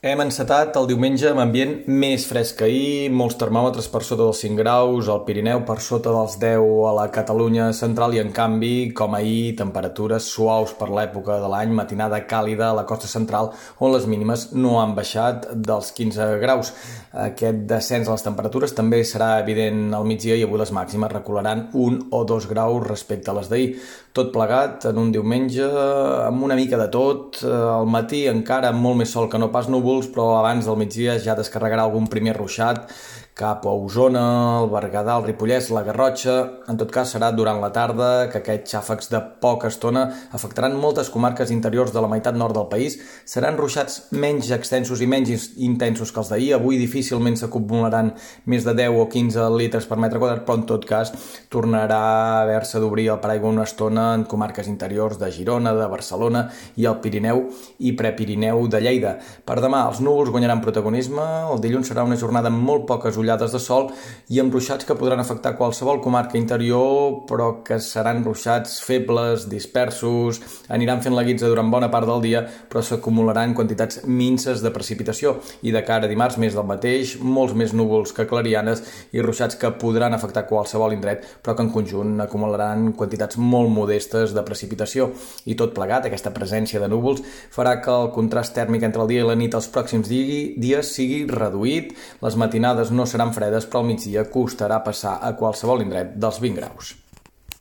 Hem encetat el diumenge amb ambient més fresc que ahir, molts termòmetres per sota dels 5 graus, al Pirineu per sota dels 10 a la Catalunya central i en canvi, com ahir, temperatures suaus per l'època de l'any, matinada càlida a la costa central on les mínimes no han baixat dels 15 graus. Aquest descens a les temperatures també serà evident al migdia i avui les màximes recularan un o dos graus respecte a les d'ahir. Tot plegat en un diumenge amb una mica de tot, al matí encara molt més sol que no pas núvol núvols, però abans del migdia ja descarregarà algun primer ruixat cap a Osona, el Berguedà, el Ripollès, la Garrotxa... En tot cas, serà durant la tarda que aquests xàfecs de poca estona afectaran moltes comarques interiors de la meitat nord del país. Seran ruixats menys extensos i menys intensos que els d'ahir. Avui difícilment s'acumularan més de 10 o 15 litres per metre quadrat, però en tot cas tornarà a haver-se d'obrir el paraigua una estona en comarques interiors de Girona, de Barcelona i el Pirineu i Prepirineu de Lleida. Per demà, els núvols guanyaran protagonisme. El dilluns serà una jornada amb molt poques ullades ullades de sol i amb ruixats que podran afectar qualsevol comarca interior, però que seran ruixats febles, dispersos, aniran fent la guitza durant bona part del dia, però s'acumularan quantitats minces de precipitació. I de cara a dimarts, més del mateix, molts més núvols que clarianes i ruixats que podran afectar qualsevol indret, però que en conjunt acumularan quantitats molt modestes de precipitació. I tot plegat, aquesta presència de núvols, farà que el contrast tèrmic entre el dia i la nit els pròxims dies sigui reduït, les matinades no seran fredes, però al migdia costarà passar a qualsevol indret dels 20 graus.